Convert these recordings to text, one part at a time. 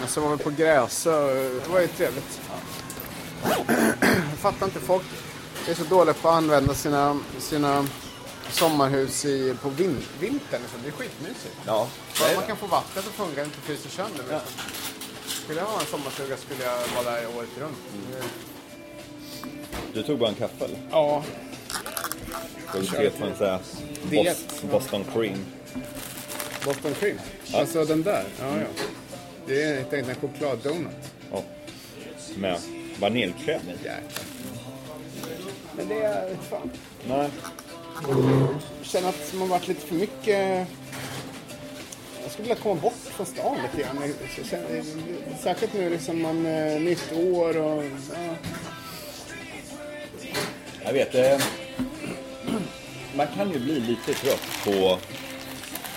Men så var på Gräsö. Det var ju trevligt. Jag fattar inte folk. är så dåliga på att använda sina, sina sommarhus i, på vin, vintern. Liksom. Det är skitmysigt. Ja, Bara man kan få vattnet att funka inte fryser sönder. Liksom. Skulle jag ha en sommarstuga skulle jag vara där året runt. Du tog bara en kaffe eller? Ja, på en sån här Diet. Bos- Boston cream? Boston cream. Alltså den där. Ja, ja. Det är helt enkelt en chokladdonut. Ja. Med vaniljkräm i. Jäklar. Men det är... Fan. Nej. Jag känner att man varit lite för mycket... Skulle vilja komma bort från stan lite grann. Särskilt nu liksom man, eh, nytt år och... Ja. Jag vet, eh, man kan ju bli lite trött på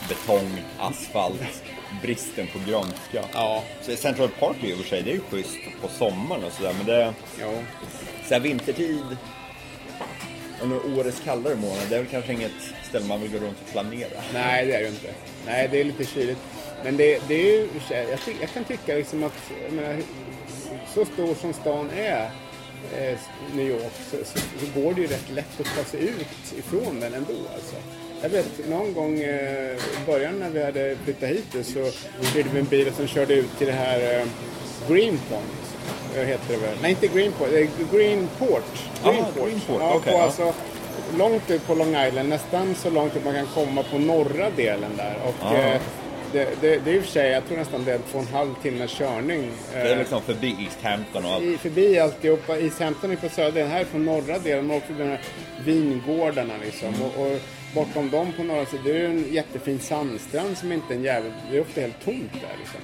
betong, asfalt, bristen på grönska. Ja. Så Central Park i och för sig, det är ju schysst på sommaren och sådär, men det Jo. så här vintertid, under årets kallare månad. det är väl kanske inget ställe man vill gå runt och planera. Nej, det är det ju inte. Nej, det är lite kyligt. Men det, det är ju... Jag, ty, jag kan tycka liksom att... Menar, så stor som stan är, eh, New York, så, så, så går det ju rätt lätt att ta sig ut ifrån den ändå. Alltså. Jag vet någon gång eh, i början när vi hade flyttat hit så hyrde vi en bil som körde ut till det här eh, Greenpoint. Heter det väl? Nej, inte Greenpoint. Eh, Greenport. Ah, Greenport, Ja, okej, på ja. alltså, långt ut på Long Island, nästan så långt ut man kan komma på norra delen där. Och, Ah. eh, det, det, det är i och för sig, jag tror nästan det är två och en halv timmes körning. Det är eh, liksom förbi East Hampton och allt. i, förbi alltihopa. East Hampton är på södra delen, här är på norra delen. Och också de här vingårdarna liksom. Och, och bortom dem på norra sidan, det är ju en jättefin sandstrand som inte är en jävel... Det är ofta helt tomt där liksom.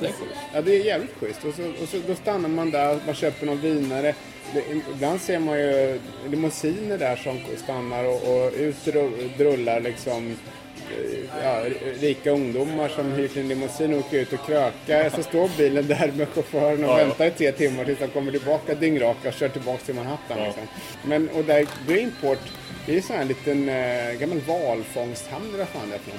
Schysst. Ja, det är jävligt schysst. Och, så, och så, då stannar man där, man köper någon vinare. Det, ibland ser man ju limousiner där som stannar och, och ut ru- drullar liksom eh, ja, rika ungdomar som hyrt en limousin och åker ut och krökar. Så står bilen där med chauffören och Ja. väntar i tre timmar tills de kommer tillbaka dyngraka och kör tillbaka till Manhattan. Ja. Liksom. Men, och där Greenport, det är ju sån här liten eh, gammal valfångsthamn eller vad fan det är för.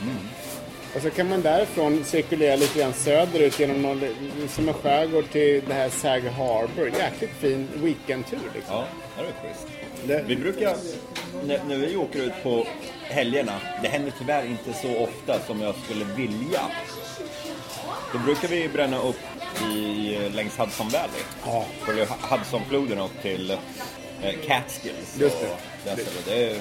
Och så kan man därifrån cirkulera lite grann söderut genom någon, som en skärgård till det här Sag Harbor. Jäkligt fin weekendtur liksom. Ja, det är schysst. Det, Vi brukar, när, när vi åker ut på helgerna, det händer tyvärr inte så ofta som jag skulle vilja. Då brukar vi bränna upp i, längs Hudson Valley. Ja. Följer Hudsonfloden upp till eh, Catskills. Just det. och stället. Det är,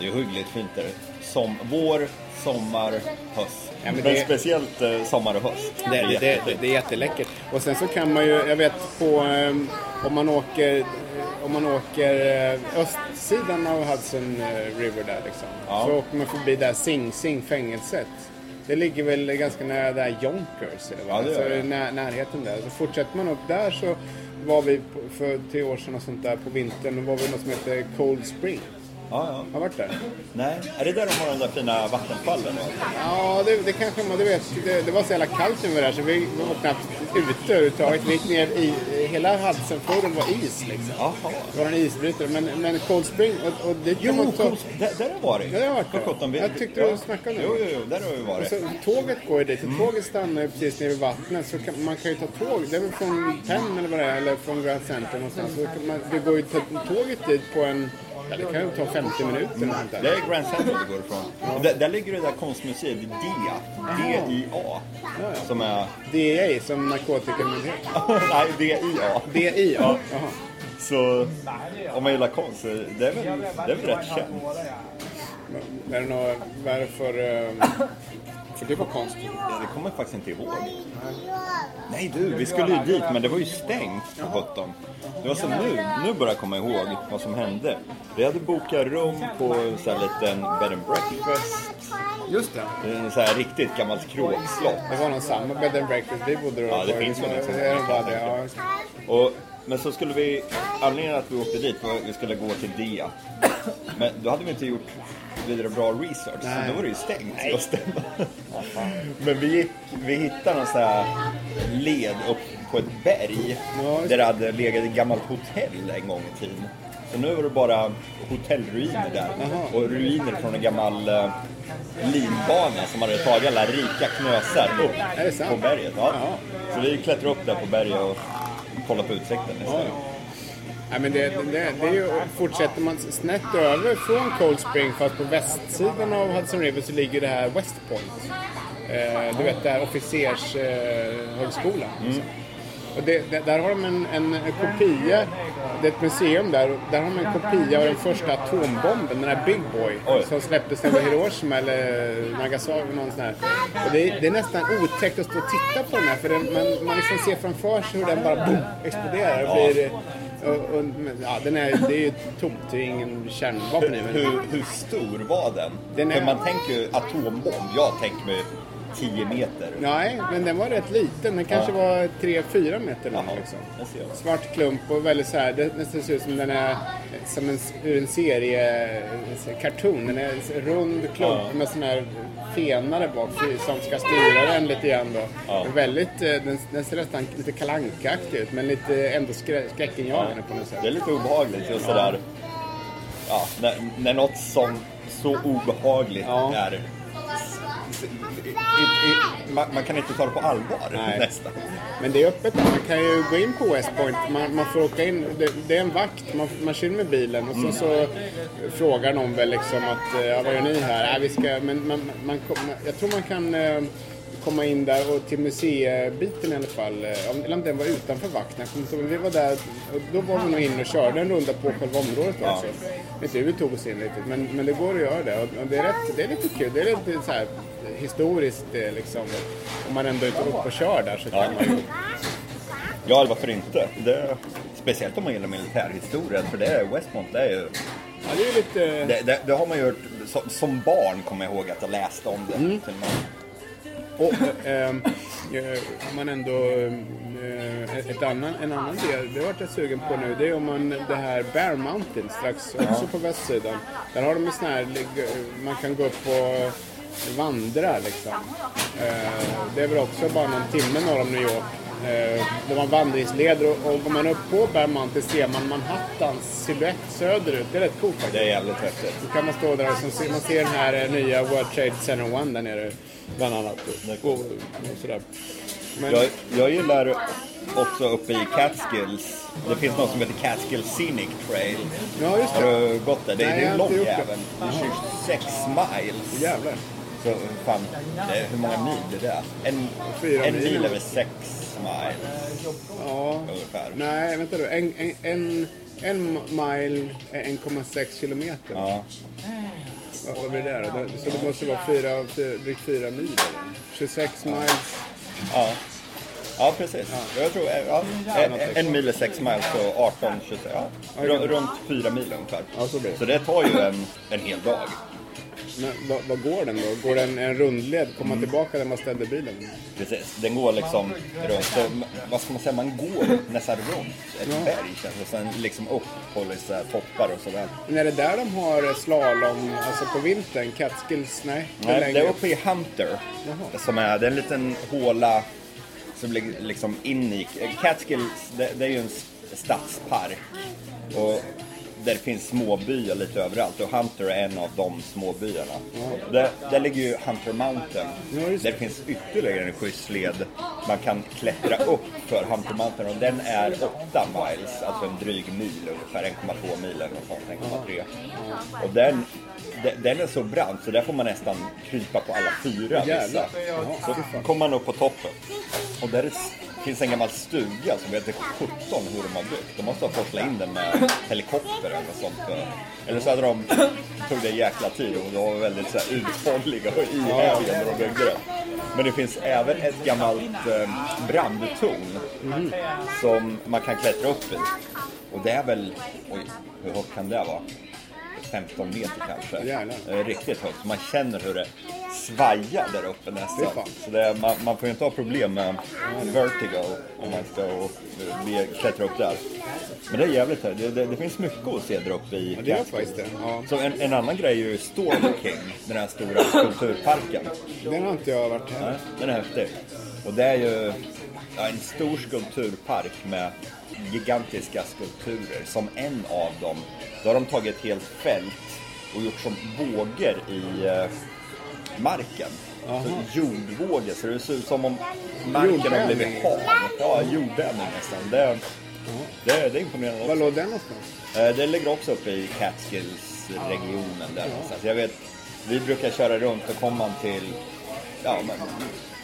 det är hyggligt fint där. Som, vår, sommar, höst. Ja, men det- speciellt eh, sommar och höst. det, det, det, det, det är jätteläckert. Och sen så kan man ju, jag vet på, ehm, om man åker, om man åker eh, östsidan av Hudson eh, River där liksom. Ja. Så åker man förbi där Sing Sing fängelset. Det ligger väl ganska nära där Yonkers, eller vad? Ja, det alltså, det. när, närheten där. Så fortsätter man upp där så var vi på, för tre år sedan och sånt där på vintern. Då var vi något som heter Cold Spring. Ja, ja. Har varit där? Nej, är det där de har de där fina vattenfallen? va? Ja, det, det kanske man, du vet, det, det var så jävla kallt när vi var där så vi var knappt ute överhuvudtaget. Vi gick ner i, hela Hudsonfloden var is liksom. Jaha. Det var en isbrytare. Men, men Cold Spring, och, och det kan man ta... Cool. där, där har jag varit. Jag har varit där. På. Vi- Jag tyckte du snackade om Jo, det. jo, jo, där har vi varit. Så, tåget går ju dit. Så Tåget stannar ju precis nere vid vattnet. Så kan, man kan ju ta tåg. Det är väl från Penn eller vad det är. Eller från Grand Center någonstans. Så kan man, det går ju ta, tåget dit på en... Ja, det kan ju ta 50 minuter sånt Det är Grand Central det går ifrån. Och Där, där ligger det där konstmuseet, DIA. D-I-A. Som är... DEA som narkotikamyndighet. Nej, D-I-A. DIA? Så om man gillar konst, det är väl, det är väl rätt känt. Något, varför... ehm, För det var konstigt. Ja, Det kommer jag faktiskt inte ihåg. Nej du, vi skulle ju dit men det var ju stängt på 17. Det var så nu, nu börjar jag komma ihåg vad som hände. Vi hade bokat rum på en sån här liten bed and breakfast. Just det. En så här riktigt gammalt kråkslott. Det var nog samma bed and breakfast vi bodde då. Ja, det finns väl en sån. Det är bara det, ja. Och, men så skulle vi, anledningen att vi åkte dit var att vi skulle gå till Dia. Men då hade vi inte gjort vidare bra research. Nej. Så då var det ju stängt Nej. Men vi, gick, vi hittade någon sån här led upp på ett berg. Ja, där det hade legat ett gammalt hotell en gång i tiden. Så nu var det bara hotellruiner där. Aha. Och ruiner från en gammal uh, linbana som hade tagit alla rika knösar upp på berget. Ja. Så vi klättrade upp där på berget och kollade på utsikten istället. Ja, men det, det, det är ju, fortsätter man snett över från Cold Spring fast på västsidan av Hudson River så ligger det här West Point. Eh, du vet, det här officershögskolan. Eh, mm. Och det, det, där har de en, en, en, kopia, det är ett museum där, där har de en kopia av den första atombomben, den här Big Boy, Oj. som släpptes över Hiroshima eller Nagasaki. Någon sån här. Och det, är, det är nästan otäckt att stå och titta på den här, för den, man, man liksom ser framför sig hur den bara boom, exploderar. Och blir, och, och, ja, den är, det är ju tomt, det är ingen kärnvapen i hur, hur, hur stor var den? den är... För man tänker ju atombomb, jag tänker mig 10 meter. Nej, men den var rätt liten. Den kanske ja. var 3-4 meter lång. Liksom. Svart klump och väldigt så här, det nästan ser ut som den är som en, ur en serie karton. Den är en rund klump ja. med sån här fenare bak som ska styra den lite grann då. Ja. Väldigt, eh, den, den ser nästan lite kalankaktig ut men lite ändå skräckinjagande på något sätt. Det är lite obehagligt just ja. det där. Ja, när, när något som så obehagligt är man, man, kan inte ta det på allvar Nej. nästan. Men det är öppet. Man kan ju gå in på West Point. Man, man får åka in. Det, det, är en vakt. Man, man kör med bilen och så, mm. så frågar någon väl liksom att ja, vad gör ni här? Nej, vi ska, men man, man, jag tror man kan eh, komma in där och till museibiten i alla fall. Eh, eller om den var utanför vakten. Vi var där och då var vi nog inne och körde en runda på själva området ja. också. Vet inte hur vi tog oss in riktigt men, men det går att göra det. Och det är, rätt, det är lite kul. Det är lite så här historiskt eh, liksom. Om man ändå är ute och kör där så kan ja. man ju... Ja, varför inte? Det, speciellt om man gillar militärhistorien för det är Westmont, det är ju... Ja, det är lite... Det, det, det har man ju hört, som, som, barn kommer jag ihåg att jag läste om det. Mm. Och äh, om man ändå, äh, ett annan, en annan del, det vart jag sugen på nu, det är om man, det här Bear Mountain strax, också på västsidan. Där har de en sån här, man kan gå upp och vandra liksom. Eh, det är väl också bara någon timme norr om New York. Eh, de har vandringsleder och, och går man upp på Bear Mountain ser man Manhattans silhuett söderut. Det är rätt coolt faktiskt. Det är jävligt häftigt. Då kan man stå där och så, man ser den här nya World Trade Center One där nere bland annat. Och, och sådär. Men... Jag, jag gillar också uppe i Catskills. Det finns något som heter Catskill Scenic Trail. Ja, just det. Har du gått där? Det, Nej, det är en lång jävel. 26 miles. Jävlar. Så fan, det, hur många mil är det? En, Fyra en mil är väl 6 miles? Ja. Ungefär. Nej, vänta nu. En, en, en, en mile är 1,6 kilometer. Ja. Vad blir det då? Så det måste vara fyra, drygt 4 mil? 26 miles. Ja. Ja, precis. Ja. Jag tror, ja, en, en mil är 6 miles och 18, 26, ja, runt 4 mil ungefär. Ja, så, så det tar ju en, en hel dag. Men vad, går den då? Går den en rundled? Kommer man tillbaka där man ställde bilen? Precis, den går liksom runt. Så, vad ska man säga, man går nästan runt ett ja. berg känns det Sen liksom upp på lite toppar och sådär. Men är det där de har slalom, alltså på vintern? Catskills? Nej, Nej det är uppe i Hunter. Jaha. Som är, det är en liten håla som ligger liksom in i... Catskills, det, det är ju en stadspark. Och där det finns småbyar lite överallt och Hunter är en av de småbyarna. Mm. Där, där ligger ju Hunter Mountain. Ja, där det finns ytterligare en skyddssled man kan klättra upp för Hunter Mountain och den är 8 miles, alltså en dryg mil ungefär, 1,2 mil eller något sånt, 1,3. Och den, den är så brant så där får man nästan krypa på alla fyra. Jävlar. Så kommer man upp på toppen och där är finns en gammal stuga som heter 17 hur de har byggt. De måste ha forslat in den med helikopter eller något sånt. Eller så hade de, tog det jäkla tid och de var väldigt så här, uthålliga och ihärdiga när de byggde det. Men det finns även ett gammalt eh, brandtorn mm. som man kan klättra upp i. Och det är väl, oj, hur högt kan det vara? 15 meter kanske. Jävlar. Riktigt högt. Så man känner hur det svajar där uppe nästan. Så det, man, man får ju inte ha problem med vertigo om man ska och, uh, klättra upp där. Men det är jävligt här. Det, det, det finns mycket att se där uppe i ja, det faktiskt det. Ja. Så en, en, annan grej är ju Storm King, den här stora skulpturparken. Den har inte jag varit här. den är häftig. Och det är ju ja, en stor skulpturpark med gigantiska skulpturer. Som en av dem, då har de tagit ett helt fält och gjort som vågor i eh, marken. Så jordvågor, så det ser ut som om marken har blivit hav. Ja, jordbävning nästan. Det, det, det är imponerande. Var låg den någonstans? Eh, det ligger också uppe i Catskills-regionen där någonstans. Jag vet, vi brukar köra runt och komma till, ja, man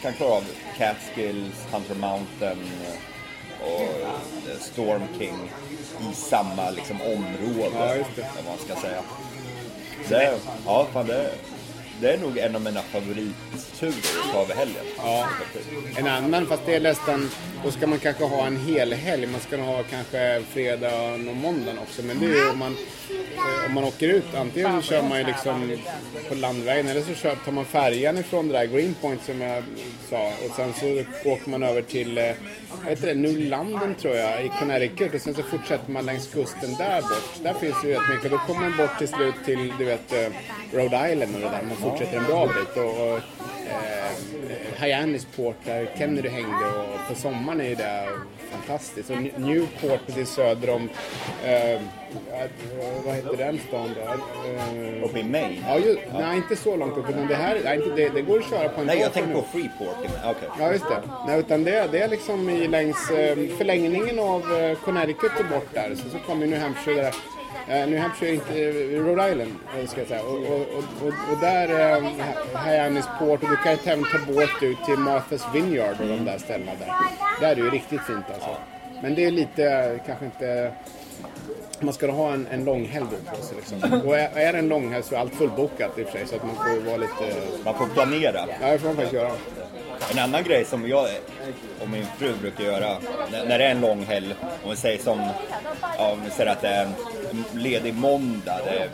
kan klara av Catskills, Hunter Mountain och Storm King i samma liksom, område. Ja. Vad man ska säga. Det, ja, fan det, det är nog en av mina favoritturer över helgen. Ja. En annan, fast det är nästan, då ska man kanske ha en hel helg. Man ska ha kanske fredag och måndag också. Men det är ju om man, om man åker ut, antingen kör man ju liksom på landvägen eller så kör, tar man färjan ifrån det där Greenpoint som jag sa. Och sen så åker man över till, vad heter det, New London tror jag, i Connecticut. Och sen så fortsätter man längs kusten där bort. Där finns ju rätt mycket. Då kommer man bort till slut till, du vet, eh, Rhode Island och det där. Man fortsätter en bra bit. Och, eh, Hyannis Port där Kennedy hängde och på sommaren är det fantastiskt. Och Newport precis söder om, eh, vad heter den stan då? Eh, Uppe i Maine? Ja, ju, ja, Nej, inte så långt upp. Utan det, här, nej, det, det går att köra på en Nej, jag tänkte på Freeport. Okay. Ja, just det. Nej, utan det, det är liksom i, längs eh, förlängningen av eh, Connecticut och bort där. Så, så kommer New Hampshire där. Uh, New Hampshire, inte, uh, Rhode Island ska jag säga. Och, och, och, och där uh, Hyannis Port och du kan ju även ta båt ut till Martha's Vineyard och de där ställena där. Där är det ju riktigt fint alltså. Men det är lite, kanske inte... Man ska ha en, en lång helg på sig liksom. Och är, är det en lång helg så är allt fullbokat i och för sig så att man får vara lite... Man får planera. Ja, det får man faktiskt göra. En annan grej som jag och min fru brukar göra när det är en lång helg, om vi säger som, ja, om vi säger att det är en ledig måndag, det är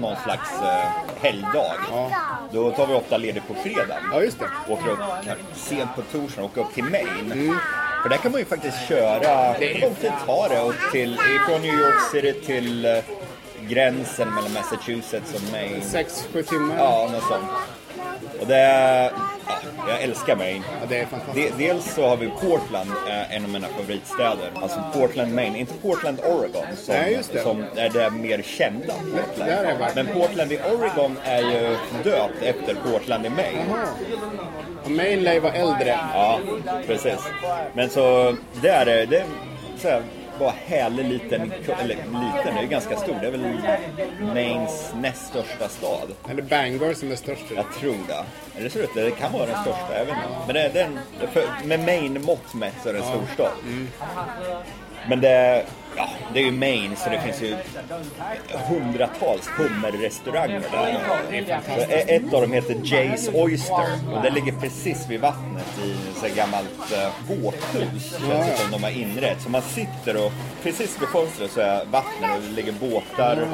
någon slags uh, helgdag. Ja. Då tar vi ofta ledigt på fredag. Ja, just det. Åker upp sent på torsdagen och åker upp till Maine. Mm. För där kan man ju faktiskt köra, hur lång tid tar det? Och till, från New York City till uh, gränsen mellan Massachusetts och Maine. Sex, sju timmar. Ja, något sånt. Och det, jag älskar Maine. Ja, det är fantastiskt. dels så har vi Portland, en av mina favoritstäder. Alltså Portland, Maine. Inte Portland, Oregon som, Nej, som är det mer kända Portland. Det är Men Portland i Oregon är ju döpt efter Portland i Maine. Aha. Och Maine lär ju vara äldre. Ja, precis. Men så det är det. det är, så här, bara härlig liten, eller liten, det är ganska stor. Det är väl Maines näst största stad. Eller Bangor som är störst. Jag tror det. Eller så det, det kan vara den största, jag vet inte. Men det, det är en, för, med Maine-mått mätt så är det en stor stad. Mm. Men det, ja, det är ju Maine så det finns ju hundratals hummerrestauranger där. Ett av dem heter Jay's Oyster och det ligger precis vid vattnet i ett gammalt uh, båthus känns som de har inrett. Så man sitter och precis vid fönstret så är vattnet och det ligger båtar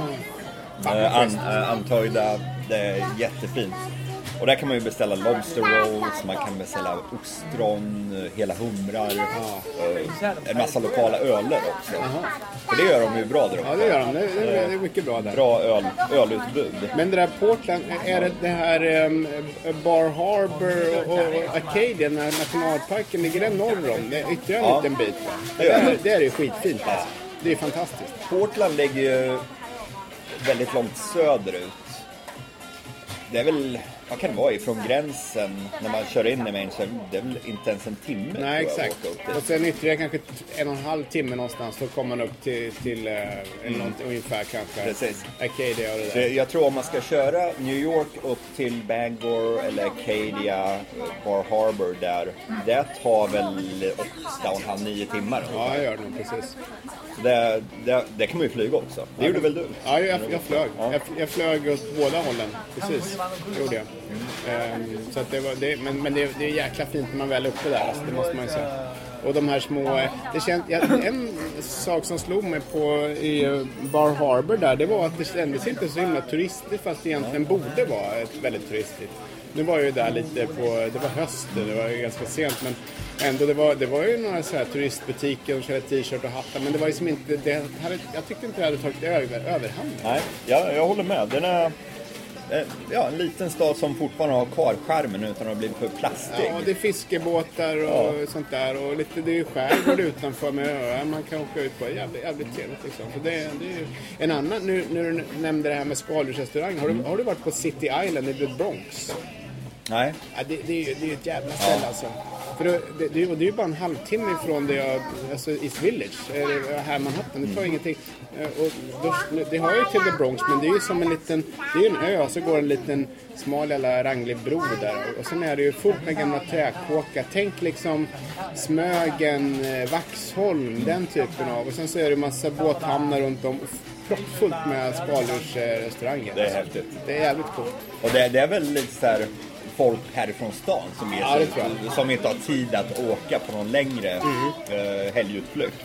uh, an, uh, antöjda. Det är jättefint. Och där kan man ju beställa lobster rolls, man kan beställa ostron, hela humrar, ja. Eh, en massa lokala öler också. Aha. För det gör de ju bra där uppe. Ja, det gör de. Det, det, är mycket bra där. Bra öl, ölutbud. Men det där Portland, är det det här um, Bar Harbor och, och Acadia, den här nationalparken, ligger den norr om? Det är ytterligare en ja. liten bit. Det, är, det är ju skitfint alltså. Det är fantastiskt. Portland ligger ju väldigt långt söderut. Det är väl vad kan det vara, ifrån gränsen när man kör in i Maine så är det väl inte ens en timme. Nej, exakt. Och sen ytterligare kanske en och en halv timme någonstans så kommer man upp till, till uh, mm. något, ungefär kanske. Precis. Acadia och det där. jag tror om man ska köra New York upp till Bangor eller Acadia, Bar Harbor där. Det tar väl åtta och en halv, nio timmar. Ja, jag gör det nog precis. Det, det, det, kan man ju flyga också. Det gjorde väl du? Ja, jag, jag flög. Ja. Jag, jag flög åt båda hållen. Precis, det gjorde jag. Mm. Så att det var, det, men men det, det är jäkla fint när man väl är uppe där, alltså, det måste man ju säga. Och de här små... Det känd, ja, en sak som slog mig på i Bar Harbor där, det var att det kändes inte så himla turistigt fast det egentligen borde vara ett väldigt turistigt. Nu var jag ju där lite på, det var hösten, det var ju ganska sent men ändå det var, det var ju några så här turistbutiker som körde t-shirt och hattar men det var ju som inte, det hade, jag tyckte inte det hade tagit över, överhanden. Nej, jag, jag håller med. Den är ja, en liten stad som fortfarande har kvar skärmen utan att ha blivit för plastig. Ja, det är fiskebåtar och ja. sånt där och lite, det är ju skärgård utanför med öar man kan åka ut på. Jävligt, jävligt trevligt liksom. Så det, det är en annan, nu när du nämnde det här med skaldjursrestaurang, har, du, har du varit på City Island i The Bronx? Nej. Ja, det, det, är det är ett jävla ställe ja. alltså. För det, det, det, är ju bara en halvtimme ifrån det jag, alltså East Village, här Manhattan. Det tar ingenting. Eh, och då, det har ju till The Bronx men det är ju som en liten, det är ju en ö och så går en liten smal jävla ranglig bro där. Och sen är det ju fullt med gamla träkåkar. Tänk liksom Smögen, eh, Vaxholm, den typen av. Och sen så är det massa båthamnar runt om proppfullt med skaldjursrestauranger. Det är häftigt. Det är jävligt coolt. Och det, det är väl lite så här folk härifrån stan som, är ja, så, som inte har tid att åka på någon längre mm. uh, helgutflykt.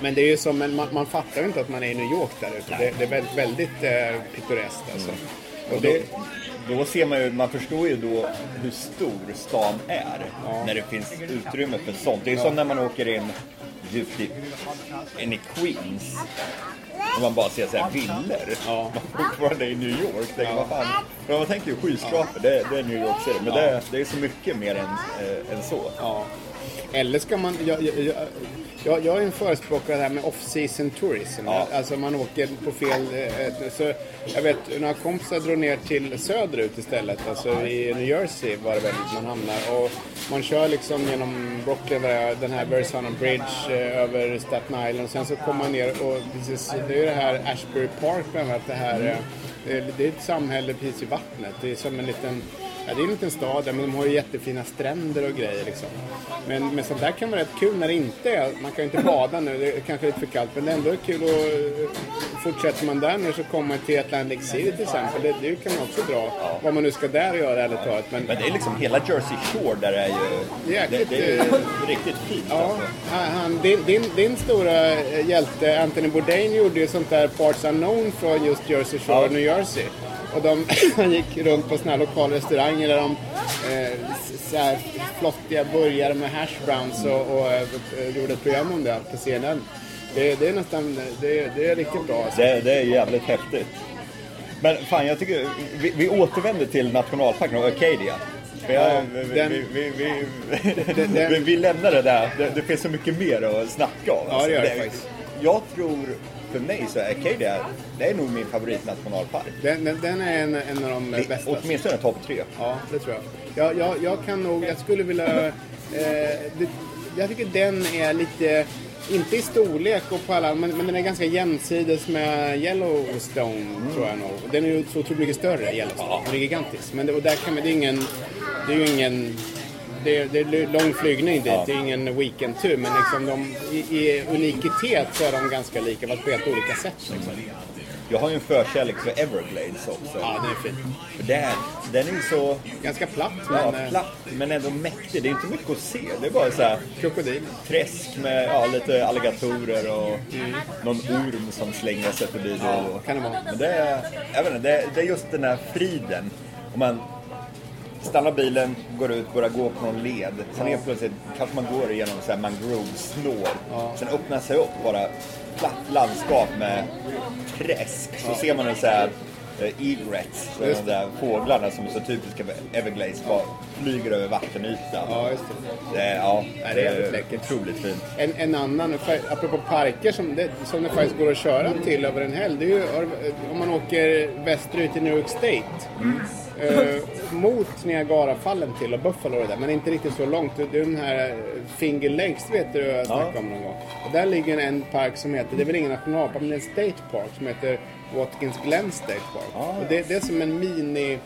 Men det är ju som, en, man, man fattar ju inte att man är i New York där ute. Det, det, är väldigt, väldigt uh, pittoreskt alltså. Mm. Och det, då ser man ju, man förstår ju då hur stor stan är. Ja. När det finns utrymme för sånt. Det är ja. som när man åker in djupt in i Queens. Och man bara ser såhär villor. Ja. Man fortfarande i New York. Tänker, ja. vad fan. Men man tänker ju skyskrapor, det, det, är New York City. Men ja. det, det, är så mycket mer än, äh, än så. Ja. Eller ska man... Jag, jag, jag, jag är en förespråkare här med off-season tourism. Ja. Alltså man åker på fel... Eh, så jag vet, några kompisar drog ner till söderut istället. Alltså i New Jersey var det väl man hamnar. Och man kör liksom genom Brooklyn, den här Versailles Bridge, eh, över Staten Island. Och sen så kommer man ner och precis, det är ju det här Ashbury Park bland annat. Det här... Mm. Det är ett samhälle precis i vattnet. Det är som en liten Ja, det är en liten stad men de har ju jättefina stränder och grejer liksom. Men, men sånt där kan vara rätt kul när det inte är, man kan ju inte bada nu, det är kanske lite för kallt, men det är ändå kul att fortsätter man där nu så kommer man till Atlantic City till exempel, det, det kan man också dra. Ja. Vad man nu ska där göra ärligt talat. Men, men det är liksom hela Jersey Shore där är ju, Jäkligt, det, det är uh, riktigt fint ja, alltså. han, din, din, din stora hjälte Anthony Bourdain gjorde ju sånt där Parts Unknown från just Jersey Shore, ja. New Jersey. Och de, han gick runt på såna här lokala restauranger där de eh, så här flottiga burgare med hash browns och, och, och gjorde ett program om det på CNN. Det, det är nästan, det, det, är riktigt bra. Alltså. Det, det är jävligt häftigt. Men fan, jag tycker vi, vi återvänder till nationalparken och Acadia. Vi, lämnar det där. Det, det finns så mycket mer att snacka om. Ja, det gör det faktiskt. Jag tror för mig så är Acadia, det är nog min favoritnationalpark. Den, den, den är en, en av de det, bästa. Åtminstone topp tre. Ja, det tror jag. Jag, jag. jag kan nog, jag skulle vilja... Eh, det, jag tycker den är lite, inte i storlek och på alla, men, men den är ganska jämsides med Yellowstone mm. tror jag nog. Den är ju så otroligt mycket större, Yellowstone. Ja. Den är gigantisk. Men det, och där kan man, det är ingen, det är ju ingen det, är, det är lång flygning dit, ja. det är ingen weekendtur. Men liksom de, i, i unikitet så är de ganska lika, fast på helt olika sätt. Liksom. Jag har ju en förkärlek för Everglades också. Ja, den är fin. För det, den är så... Ganska platt, ja, men... Eh, platt, men ändå mäktig. Det är inte mycket att se. Det är bara så här... Krokodil. Träsk med ja, lite alligatorer och mm. någon orm som slänger sig förbi. Ja, och, kan det vara. Men det är, jag vet inte, det, det är just den här friden. Om man stannar bilen, går ut, börjar gå på någon led. Sen helt plötsligt kanske man går igenom så här mangrove-snår. Ja. Sen öppnar sig upp bara platt landskap med träsk. Så ja. ser man en så här eh, egrets, de där fåglarna som är så typiska för Everglades, bara flyger över vattenytan. Ja, just det. det ja, det är jävligt läckert. Otroligt fint. En, en annan, apropå parker som det, som det faktiskt går att köra till över en helg, det är ju om man åker västerut i New York State. Mm eh, mot Niagarafallen till och Buffalo och det där, men inte riktigt så långt. Det är den här Finger Lakes vet du jag snackade om någon gång. Och där ligger en park som heter, det är väl ingen nationalpark, men det är en state park som heter Watkins Glen State Park. Ah. Och det, det, är som en mini eh,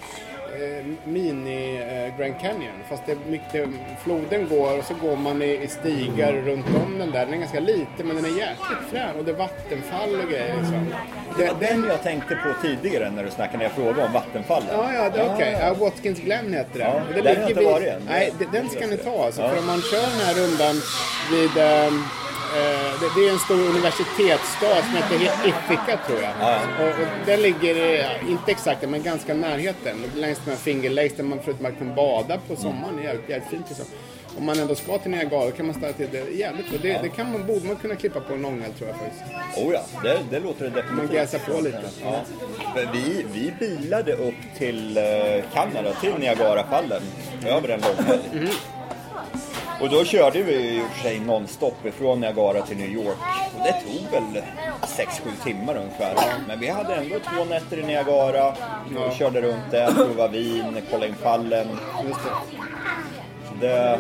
mini eh, Grand Canyon. Fast det är mycket, floden går och så går man i, stigar runt om den där. Den är ganska liten men den är jäkligt frän och det är vattenfall och grejer. Liksom. Det var den jag tänkte på tidigare när du snackade när jag frågade om vattenfallen. Ja, ja, okej. Ja, Watkins Glen heter den. Ja, det där har jag inte varit än. Nej, den ska ni ta alltså. För om man kör den här rundan vid... eh, det, är en stor universitetsstad som heter Ithaca tror jag. Ja. Och, och den ligger, eh, inte exakt men ganska närheten. Längs de här Finger Lakes där man förutom att man kan bada på sommaren. Det är jävligt, jävligt fint. Liksom. Om man ändå ska till Niagara kan man stanna till det. Jävligt bra. Det, det kan man, borde man kunna klippa på en ångel tror jag faktiskt. Oh ja, det, det låter det Man definitivt. gasar på lite. Ja. Vi, vi bilade upp till eh, Kanada, till Niagarafallen, över en lång helg. Och då körde vi och för sig nonstop ifrån Niagara till New York. Och det tog väl 6-7 timmar ungefär. Men vi hade ändå två nätter i Niagara. Vi körde runt där, provade vin, kollade in fallen. Just det. Det,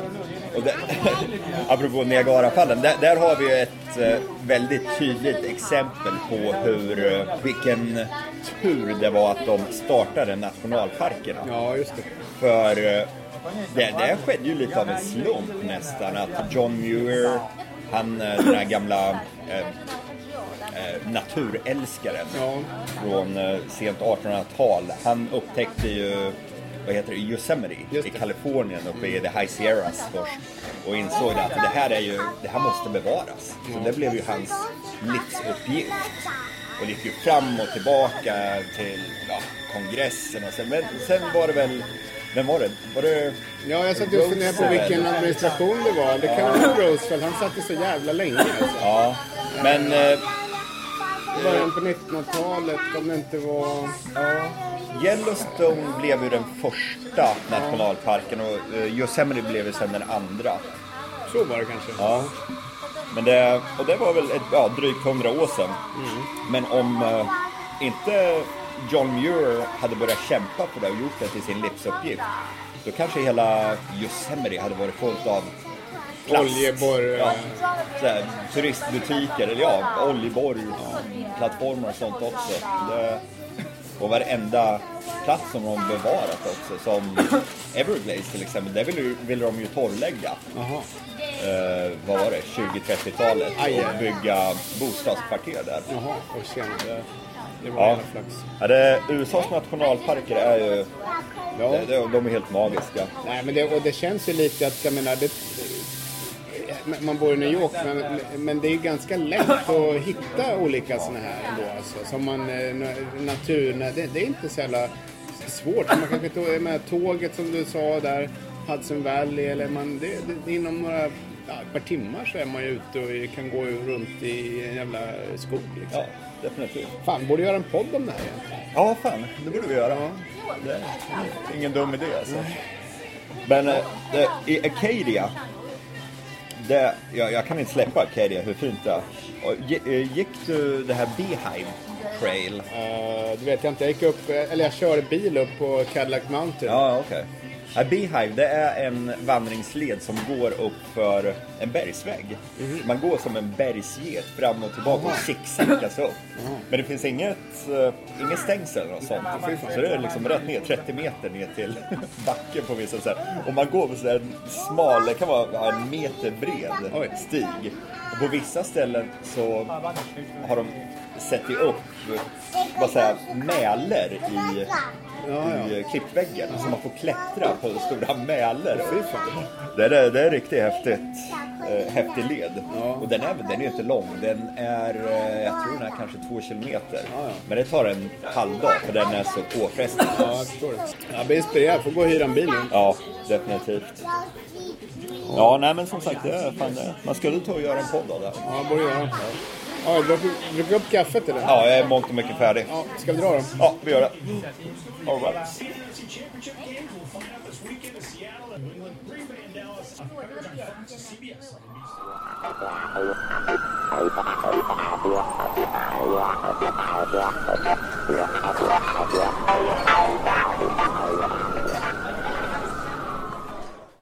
och det, apropå Niagarafallen, där, där har vi ett eh, väldigt tydligt exempel på hur, eh, vilken tur det var att de startade nationalparkerna. Ja, just det. För eh, det, det skedde ju lite av en slump nästan, att John Muir, han eh, den här gamla eh, eh, naturälskaren Ja. från eh, sent 1800-tal, han upptäckte ju vad heter det, Yosemite i. Kalifornien uppe i The High Sierras först och insåg att det här är ju, det här måste bevaras. Så det blev ju hans livsuppgift. Och det gick ju fram och tillbaka till ja, kongressen och sen, men sen var det väl, vem var det? Var det Ja, jag satt just och funderade på vilken administration det var. Det kan vara Roosevelt. Han satt ju så jävla länge alltså. Ja, men eh, Början på 1900-talet om det inte var... Yellowstone blev ju den första nationalparken och eh, Yosemite blev ju sen den andra. Så var det kanske. Ja. Men det, och det var väl ett, ja, drygt hundra år sedan. Men om eh, inte John Muir hade börjat kämpa för det och gjort det till sin livsuppgift, då kanske hela Yosemite hade varit fullt av plast. Oljeborr... Ja, såhär, turistbutiker, eller ja, oljeborr, plattformar och sånt också. Det, och varenda plats som de bevarat också, som Everglades till exempel, där ville, ville de ju torrlägga. Eh, vad var det, 20-30-talet Aj, aj. och bygga bostadskvarter där. Jaha, och tjena. Det, var Ja. jävla flax. Ja, det, USAs nationalparker är ju, Ja. det, det, de är helt magiska. Nej, men det, och det känns ju lite att, jag menar, det, man bor i New York, men, men det är ganska lätt att hitta olika sådana här ändå. Alltså, som man, eh, na- natur, det, det är inte så jävla svårt. Man kanske tog, menar, tåget som du sa där, Hudson Valley, eller man, det, det, inom några ja, ett par timmar så är man ju ute och kan gå runt i en jävla skog. Liksom. Ja, definitivt. Fan, borde göra en podd om det här egentligen. Ja, fan, det borde vi göra. Det är ingen dum idé alltså. Men eh, det, i Acadia, det, jag, jag kan inte släppa Acadia, hur fint det är. Och eh, Gick du det här Beehive Trail? Uh, det vet jag inte. Jag gick upp, eller jag körde bil upp på Cadillac Mountain. Ja, okej. Ja, Beehive, det är en vandringsled som går upp för en bergsvägg. Man går som en bergsget fram och tillbaka och zigzackas upp. Men det finns inget, uh, inget stängsel något sånt. Så det är liksom rätt ner, 30 meter ner till backen på vissa sätt. Och man går på så en smal, det kan vara en meter bred Oj. stig. Och på vissa ställen så har de sätter upp vad säger, mäler i, i klippväggen så man får klättra på stora mäler. Det är, det är riktigt häftigt. Eh, häftig led. Och den är, den är inte lång. Den är, eh, jag tror den är kanske två kilometer. Men det tar en halv dag för den är så påfrestande. Ja, jag förstår det. Jag blir inspirerad. Får gå och hyra en bil nu. Ja, definitivt. Ja, nej men som sagt, det är fan det. Man skulle ta och göra en podd av det. Ja, borde göra. Ja, druckit druckit upp kaffet eller? Ja, jag är mångt och mycket färdig. Ja, ska vi dra då? Ja, vi gör det. All right.